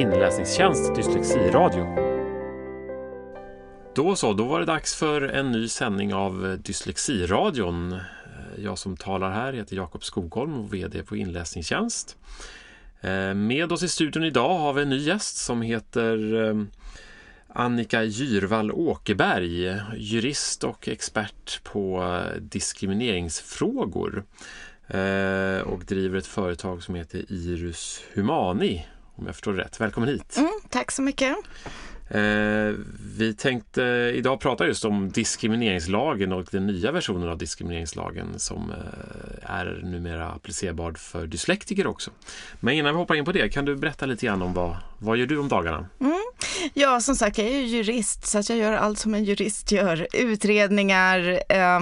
inläsningstjänst Dyslexiradio. Då så, då var det dags för en ny sändning av Dyslexiradion. Eh, jag som talar här heter Jakob Skogholm och VD på Inläsningstjänst. Eh, med oss i studion idag har vi en ny gäst som heter eh, Annika Gyrvall Åkerberg, jurist och expert på diskrimineringsfrågor och driver ett företag som heter Irus Humani, om jag förstår rätt. Välkommen hit! Mm, tack så mycket! Eh, vi tänkte idag prata just om diskrimineringslagen och den nya versionen av diskrimineringslagen som eh, är numera applicerbar för dyslektiker också. Men innan vi hoppar in på det, kan du berätta lite grann om vad, vad gör du om dagarna? Mm. Ja, som sagt, jag är ju jurist så att jag gör allt som en jurist gör. Utredningar, eh,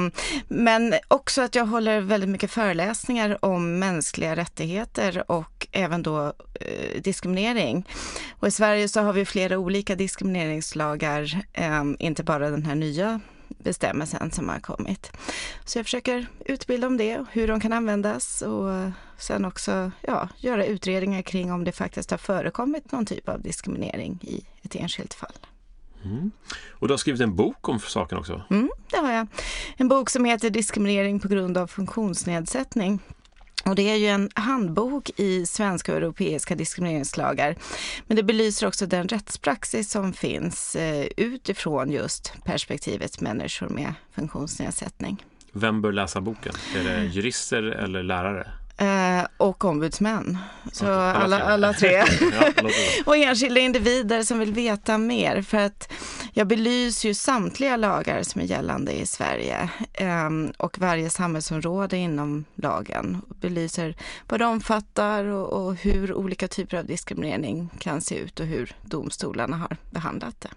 men också att jag håller väldigt mycket föreläsningar om mänskliga rättigheter och även då eh, diskriminering. Och i Sverige så har vi flera olika diskrimineringslagar, eh, inte bara den här nya bestämmelsen som har kommit. Så jag försöker utbilda om det, hur de kan användas och sen också ja, göra utredningar kring om det faktiskt har förekommit någon typ av diskriminering i ett enskilt fall. Mm. Och du har skrivit en bok om saken också? Mm, det har jag. En bok som heter Diskriminering på grund av funktionsnedsättning. Och det är ju en handbok i svenska och europeiska diskrimineringslagar. Men det belyser också den rättspraxis som finns eh, utifrån just perspektivet människor med funktionsnedsättning. Vem bör läsa boken? Är det jurister eller lärare? Eh, och ombudsmän. Så okay, alla, alla tre. Och enskilda individer som vill veta mer. För att jag belyser ju samtliga lagar som är gällande i Sverige eh, och varje samhällsområde inom lagen. Och belyser vad det omfattar och, och hur olika typer av diskriminering kan se ut och hur domstolarna har behandlat det.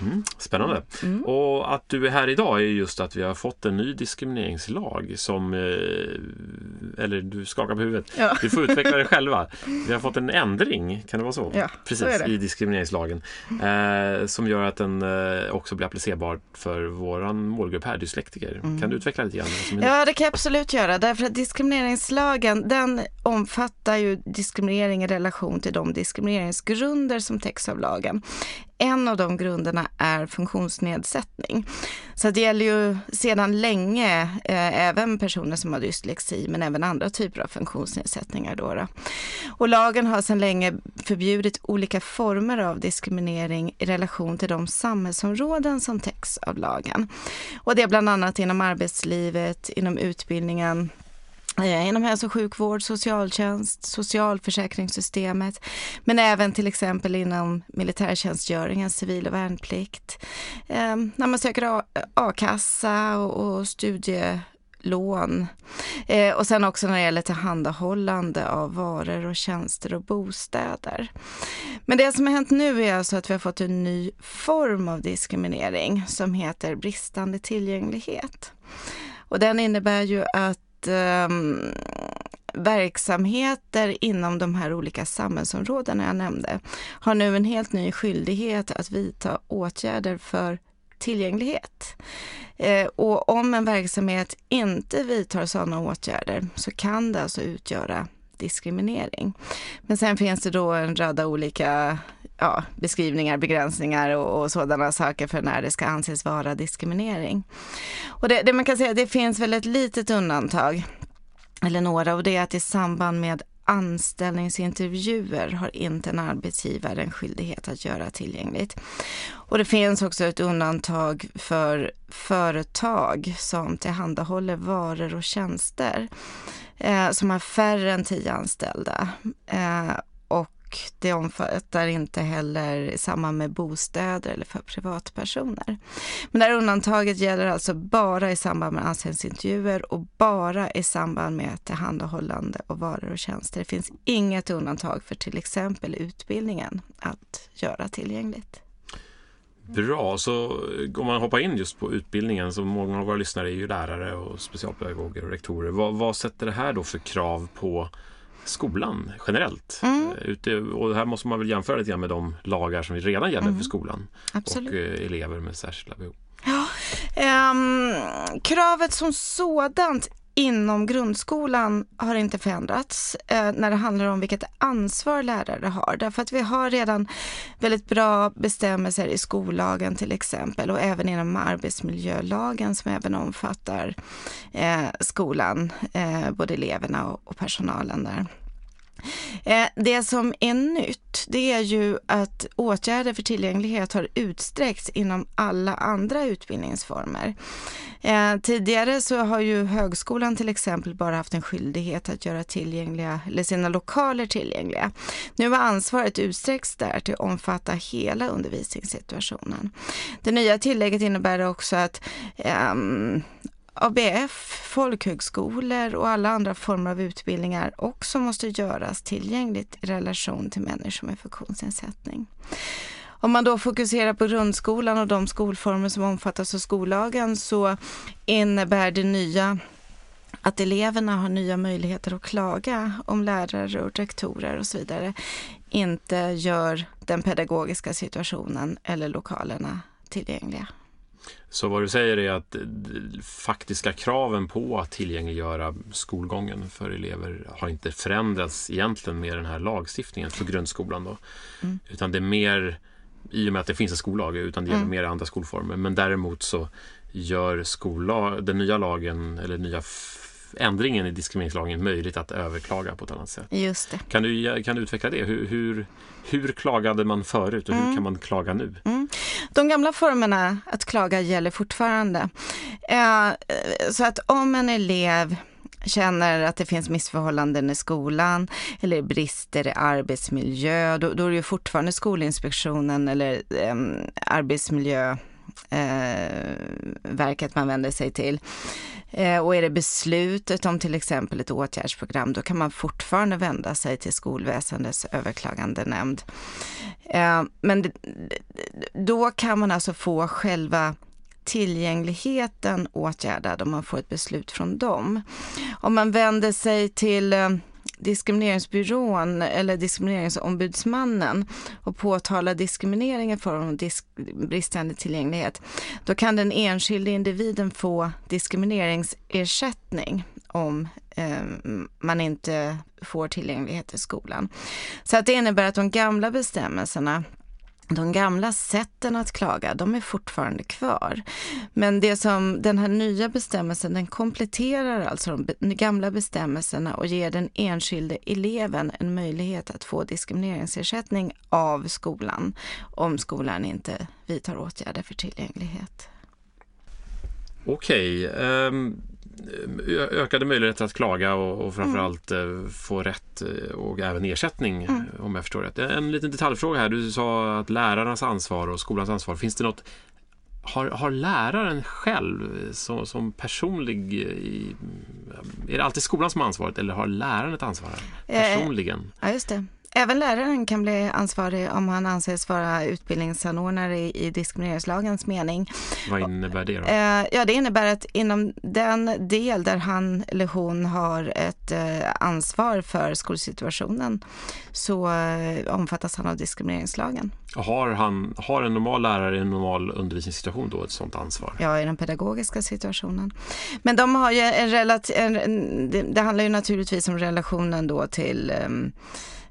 Mm, spännande. Mm. Och att du är här idag är just att vi har fått en ny diskrimineringslag som, eh, eller du skakar på huvudet, ja. du får utveckla det själva. Vi har fått en ändring, kan det vara så? Ja, Precis, så i diskrimineringslagen. Eh, som gör att den eh, också blir applicerbar för våran målgrupp här, dyslektiker. Mm. Kan du utveckla lite grann? Ja, det kan jag absolut göra. Därför att diskrimineringslagen, den omfattar ju diskriminering i relation till de diskrimineringsgrunder som täcks av lagen. En av de grunderna är funktionsnedsättning. Så det gäller ju sedan länge eh, även personer som har dyslexi men även andra typer av funktionsnedsättningar. Då, då. Och lagen har sedan länge förbjudit olika former av diskriminering i relation till de samhällsområden som täcks av lagen. Och det är bland annat inom arbetslivet, inom utbildningen, Eh, inom hälso och sjukvård, socialtjänst, socialförsäkringssystemet, men även till exempel inom militärtjänstgöringen, civil och värnplikt. Eh, när man söker a-kassa och, och studielån. Eh, och sen också när det gäller tillhandahållande av varor och tjänster och bostäder. Men det som har hänt nu är alltså att vi har fått en ny form av diskriminering som heter bristande tillgänglighet. Och den innebär ju att eh, verksamheter inom de här olika samhällsområdena jag nämnde har nu en helt ny skyldighet att vidta åtgärder för tillgänglighet. Eh, och om en verksamhet inte vidtar sådana åtgärder så kan det alltså utgöra diskriminering. Men sen finns det då en rad olika ja, beskrivningar, begränsningar och, och, sådana saker för när det ska anses vara diskriminering. Och det, det man kan säga, det finns väl ett litet undantag, eller några, och det är att i samband med anställningsintervjuer har inte en arbetsgivare en skyldighet att göra tillgängligt. Och det finns också ett undantag för företag som tillhandahåller varor och tjänster eh, som har färre än tio anställda. Eh, och det omfattar inte heller i samband med bostäder eller för privatpersoner. Men det här undantaget gäller alltså bara i samband med anställningsintervjuer och bara i samband med tillhandahållande av varor och tjänster. Det finns inget undantag för till exempel utbildningen att göra tillgängligt. Bra, så om man hoppar in just på utbildningen så många av våra lyssnare är ju lärare och specialpedagoger och rektorer. Vad, vad sätter det här då för krav på skolan generellt. Mm. Eh, ute, och här måste man väl jämföra lite grann med de lagar som redan gäller mm. för skolan Absolut. och eh, elever med särskilda behov. Ja, um, kravet som sådant inom grundskolan har inte förändrats eh, när det handlar om vilket ansvar lärare har. Därför att vi har redan väldigt bra bestämmelser i skollagen till exempel och även inom arbetsmiljölagen som även omfattar eh, skolan, eh, både eleverna och, och personalen där. Eh, det som är nytt, det är ju att åtgärder för tillgänglighet har utsträckts inom alla andra utbildningsformer. Eh, tidigare så har ju högskolan till exempel bara haft en skyldighet att göra tillgängliga, eller sina lokaler tillgängliga. Nu har ansvaret utsträckts där till att omfatta hela undervisningssituationen. Det nya tillägget innebär också att um, ABF, folkhögskolor och alla andra former av utbildningar också måste göras tillgängligt i relation till människor med funktionsnedsättning. Om man då fokuserar på grundskolan och de skolformer som omfattas av skollagen så innebär det nya att eleverna har nya möjligheter att klaga om lärare och rektorer och så vidare inte gör den pedagogiska situationen eller lokalerna tillgängliga. Så vad du säger är att faktiska kraven på att tillgängliggöra skolgången för elever har inte förändrats egentligen med den här lagstiftningen för grundskolan då. Mm. Utan det är mer i och med att det finns en skollag, utan det gäller mm. mer andra skolformer. Men däremot så gör skollag, den nya lagen, eller nya ändringen i diskrimineringslagen möjligt att överklaga på ett annat sätt. Just det. Kan du, kan du utveckla det? Hur, hur, hur klagade man förut och hur mm. kan man klaga nu? Mm. De gamla formerna att klaga gäller fortfarande. Eh, så att om en elev känner att det finns missförhållanden i skolan eller brister i arbetsmiljö, då, då är det ju fortfarande Skolinspektionen eller eh, arbetsmiljö eh, verket man vänder sig till. Eh, och är det beslutet om till exempel ett åtgärdsprogram, då kan man fortfarande vända sig till skolväsendets överklagandenämnd. Eh, men då kan man alltså få själva tillgängligheten åtgärdad om man får ett beslut från dem. Om man vänder sig till eh, diskrimineringsbyrån eller diskrimineringsombudsmannen och påtalar diskriminering i form av disk bristande tillgänglighet, då kan den enskilde individen få diskrimineringsersättning om eh, man inte får tillgänglighet i skolan. Så att det innebär att de gamla bestämmelserna de gamla sätten att klaga, de är fortfarande kvar. Men det som den här nya bestämmelsen, den kompletterar alltså de gamla bestämmelserna och ger den enskilde eleven en möjlighet att få diskrimineringsersättning av skolan om skolan inte vidtar åtgärder för tillgänglighet. Okej, um, ökade möjligheter att klaga och, och framförallt mm. få rätt eh, och även ersättning mm. om jag förstår rätt. En liten detaljfråga här. Du sa att lärarnas ansvar och skolans ansvar. Finns det något har, har läraren själv som, som personlig... I, är det alltid skolan som har ansvaret eller har läraren ett ansvar eh, personligen? Eh, ja, just det. Även läraren kan bli ansvarig om han anses vara utbildningsanordnare i, i diskrimineringslagens mening. Vad innebär det då? Eh, ja, det innebär att inom den del där han eller hon har ett eh, ansvar för skolsituationen så eh, omfattas han av diskrimineringslagen. Har, han, har en normal lärare i en normal undervisningssituation då ett sådant ansvar? Ja, i den pedagogiska situationen. Men de har ju en relation, det, handlar ju naturligtvis om relationen då till um,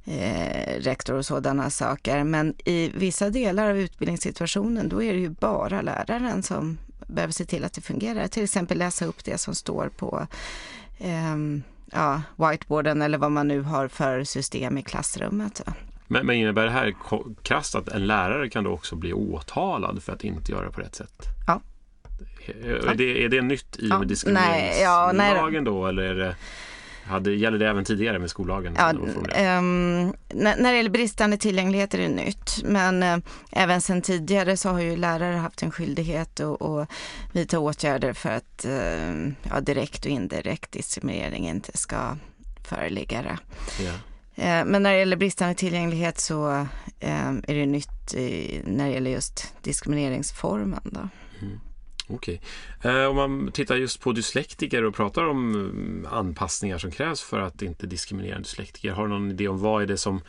eh, rektor och sådana saker. Men i vissa delar av utbildningssituationen då är det ju bara läraren som behöver se till att det fungerar. Till exempel läsa upp det som står på eh, ja, whiteboarden eller vad man nu har för system i klassrummet. Men, men innebär det här krasst att en lärare kan då också bli åtalad för att inte göra på rätt sätt? Ja. Är det, är det nytt i med diskrimineringslagen ja, då eller är det hade, gäller det även tidigare med skollagen? Ja, um, när, när det gäller bristande tillgänglighet är det nytt, men uh, även sedan tidigare så har ju lärare haft en skyldighet att, att vidta åtgärder för att uh, ja, direkt och indirekt diskriminering inte ska föreligga. Yeah. Uh, men när det gäller bristande tillgänglighet så ehm, är det nytt i, när det gäller just diskrimineringsformen. Då. Okej. Okay. om man tittar just på dyslektiker och pratar om eh, anpassningar som krävs för att inte diskriminera dyslektiker. Har du någon idé om vad är det som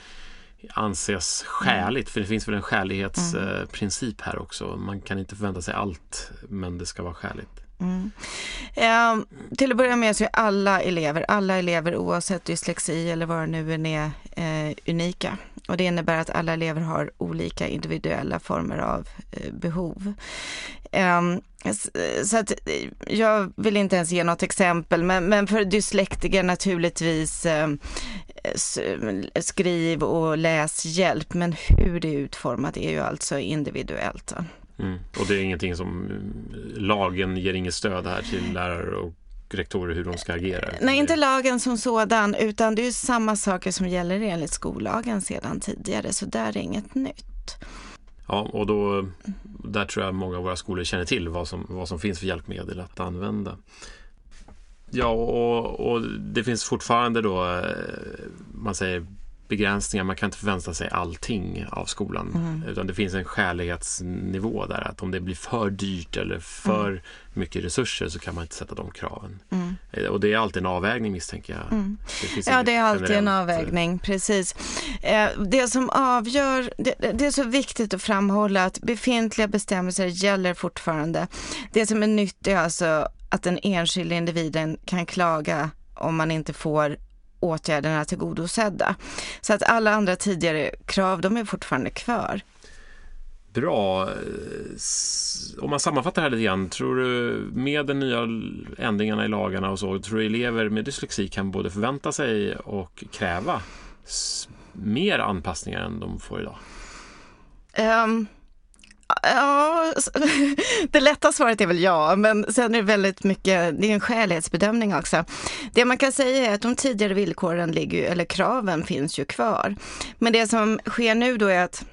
anses skäligt? Mm. För det finns väl en skälighetsprincip här också. Man kan inte förvänta sig allt, men det ska vara skäligt. Mm. Eh, till att börja med så är alla elever, alla elever oavsett dyslexi eller vad det nu är, eh, unika. Och det innebär att alla elever har olika individuella former av eh, behov. Ehm, så att eh, jag vill inte ens ge något exempel, men, men för dyslektiker naturligtvis eh, skriv och läshjälp, men hur det är utformat är ju alltså individuellt. Mm. Och det är ingenting som lagen ger inget stöd här till lärare och rektorer hur de ska agera? Nej, inte lagen som sådan, utan det är samma saker som gäller enligt skollagen sedan tidigare, så där är inget nytt. Ja, och då, där tror jag många av våra skolor känner till vad som, vad som finns för hjälpmedel att använda. Ja, och, och det finns fortfarande då, eh, man säger begränsningar. Man kan inte förvänta sig allting av skolan. Mm. Utan det finns en skälighetsnivå där. Att om det blir för dyrt eller för mm. mycket resurser så kan man inte sätta de kraven. Mm. Eh, och det är alltid en avvägning misstänker jag. Mm. Det ja, det är alltid en avvägning, precis. Eh, det som avgör, det, är så viktigt att framhålla att befintliga bestämmelser gäller fortfarande. Det som är nytt är alltså att den enskilda individen kan klaga om man inte får åtgärderna tillgodosedda. Så att alla andra tidigare krav, de är fortfarande kvar. Bra. Om man sammanfattar här lite grann, tror du med de nya ändringarna i lagarna och så, tror du elever med dyslexi kan både förvänta sig och kräva mer anpassningar än de får idag? Um, Ja, det lätta svaret är väl ja, men sen är det väldigt mycket, det är en skälighetsbedömning också. Det man kan säga är att de tidigare villkoren ligger, eller kraven finns ju kvar. Men det som sker nu då är att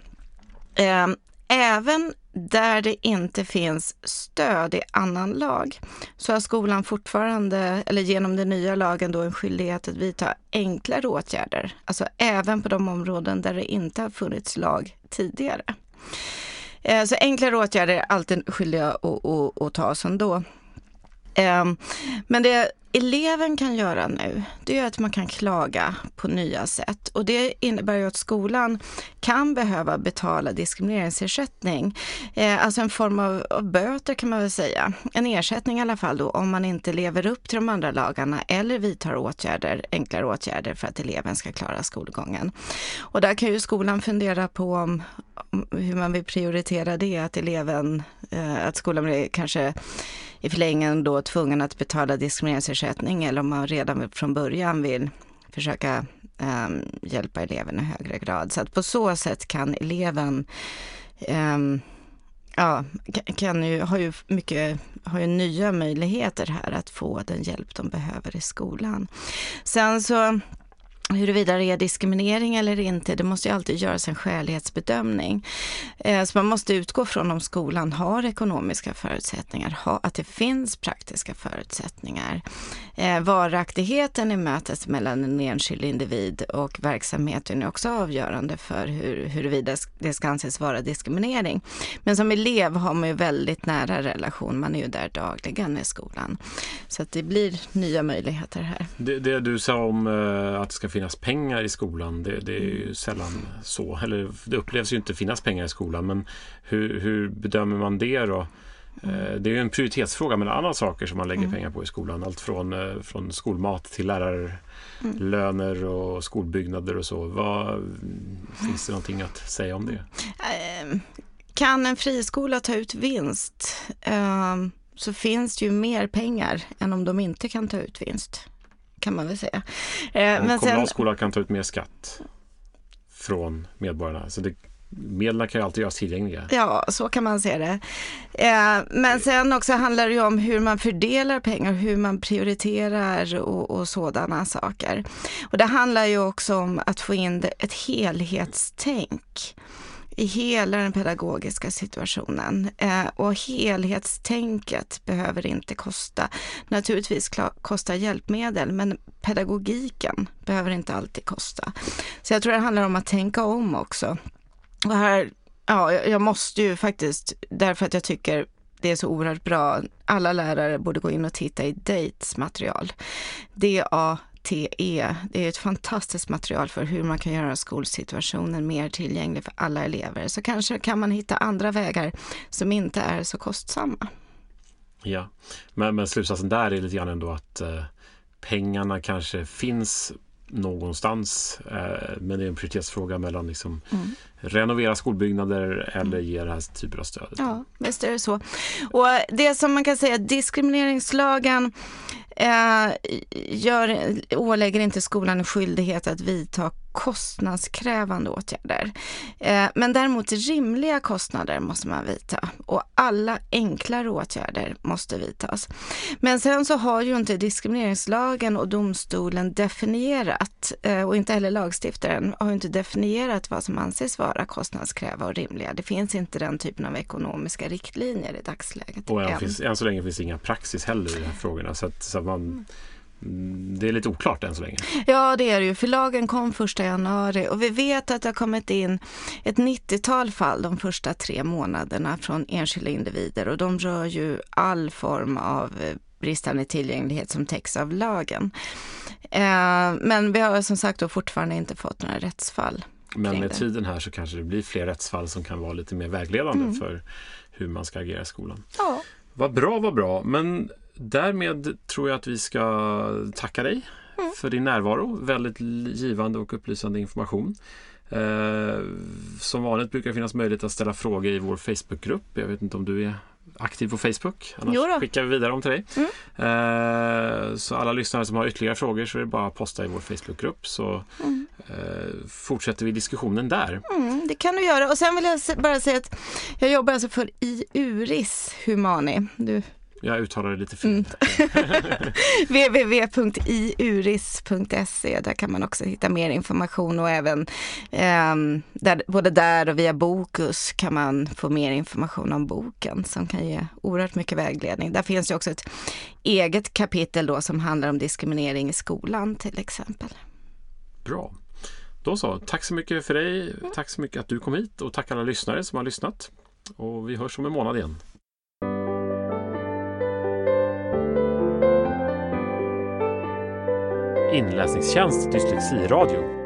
eh, även där det inte finns stöd i annan lag så har skolan fortfarande, eller genom den nya lagen då en skyldighet att vidta enklare åtgärder. Alltså även på de områden där det inte har funnits lag tidigare. Eh, så enklare åtgärder är alltid skyldiga att, att, att ta ändå. Eh, men det eleven kan göra nu, det är att man kan klaga på nya sätt. Och det innebär ju att skolan kan behöva betala diskrimineringsersättning. Eh, alltså en form av, av, böter kan man väl säga. En ersättning i alla fall då om man inte lever upp till de andra lagarna eller vidtar åtgärder, enklare åtgärder för att eleven ska klara skolgången. Och där kan ju skolan fundera på om hur man vill prioritera det, att eleven, eh, att skolan blir kanske i förlängningen då tvungen att betala diskrimineringsersättning eller om man redan från början vill försöka um, hjälpa eleven i högre grad. Så att på så sätt kan eleven um, ja, kan ju, har ju mycket, har ju nya möjligheter här att få den hjälp de behöver i skolan. Sen så Huruvida det är diskriminering eller inte, det måste ju alltid göras en skälighetsbedömning. Eh, så man måste utgå från om skolan har ekonomiska förutsättningar, att det finns praktiska förutsättningar. Eh, varaktigheten i mötet mellan en enskild individ och verksamheten är också avgörande för hur, huruvida det ska anses vara diskriminering. Men som elev har man ju väldigt nära relation, man är ju där dagligen i skolan. Så att det blir nya möjligheter här. Det, det du sa om eh, att det ska finnas pengar i skolan. Det, det, är ju mm. sällan så. Eller det upplevs ju inte finnas pengar i skolan. Men hur, hur bedömer man det då? Mm. Det är ju en prioritetsfråga med andra saker som man lägger mm. pengar på i skolan. Allt från, eh, från skolmat till lärarlöner mm. och skolbyggnader och så. Vad, finns det någonting att säga om det? Ehm, kan en friskola ta ut vinst ehm, så finns det ju mer pengar än om de inte kan ta ut vinst kan man väl säga. Eh, men kommunal skola kan ta ut mer skatt från medborgarna. Så det, medlen kan ju alltid göras tillgängliga. Ja, så kan man se det. Eh, men sen också handlar det ju om hur man fördelar pengar, hur man prioriterar och, och, sådana saker. Och det handlar ju också om att få in ett helhetstänk i hela den pedagogiska situationen. Eh, och helhetstänket behöver inte kosta, naturligtvis kosta hjälpmedel, men pedagogiken behöver inte alltid kosta. Så jag tror det handlar om att tänka om också. Och här, ja, jag måste ju faktiskt, därför att jag tycker det är så oerhört bra. Alla lärare borde gå in och titta i Dates material. DA TE. Det är ett fantastiskt material för hur man kan göra skolsituationen mer tillgänglig för alla elever. Så kanske kan man hitta andra vägar som inte är så kostsamma. Ja, men, men slutsatsen där är lite grann ändå att eh, pengarna kanske finns någonstans. Eh, men det är en prioritetsfråga mellan liksom mm. renovera skolbyggnader eller mm. ge det här typen av stöd. Ja, visst är det så. Och det som man kan säga, diskrimineringslagen eh, gör, ålägger inte skolan en skyldighet att vidta kostnadskrävande åtgärder. Eh, men däremot rimliga kostnader måste man vidta och alla enklare åtgärder måste vidtas. Men sen så har ju inte diskrimineringslagen och domstolen definierat eh, och inte heller lagstiftaren har inte definierat vad som anses vara kostnadskrävande och rimliga. Det finns inte den typen av ekonomiska riktlinjer i dagsläget. Och än, finns, än så länge finns inga praxis heller i de här frågorna. Så att, så att man, mm. Mm, det är lite oklart än så länge. Ja, det är det ju. För lagen kom första januari och vi vet att det har kommit in ett 90-tal fall de första tre månaderna från enskilda individer och de rör ju all form av eh, bristande tillgänglighet som täcks av lagen. Eh, men vi har som sagt då fortfarande inte fått några rättsfall. Men med tiden här så kanske det blir fler rättsfall som kan vara lite mer vägledande mm. för hur man ska agera i skolan. Ja. Vad bra, vad bra. Men därmed tror jag att vi ska tacka dig mm. för din närvaro. Väldigt givande och upplysande information. Eh, som vanligt brukar det finnas möjlighet att ställa frågor i vår Facebookgrupp. Jag vet inte om du är aktiv på Facebook. Annars skickar vi vidare dem till dig. Mm. Eh, så alla lyssnare som har ytterligare frågor så är det bara att posta i vår Facebookgrupp så mm. eh, fortsätter vi diskussionen där. Mm, det kan du göra. Och sen vill jag bara säga att jag jobbar alltså för IURIS Humani. Du jag uttalar det lite fel. Mm. www.iuris.se, där kan man också hitta mer information och även eh, där, både där och via Bokus kan man få mer information om boken som kan ge oerhört mycket vägledning. Där finns ju också ett eget kapitel då som handlar om diskriminering i skolan till exempel. Bra. Då så, tack så mycket för dig. Tack så mycket att du kom hit och tack alla lyssnare som har lyssnat. Och vi hörs om en månad igen. Inläsningstjänst Dyslexiradio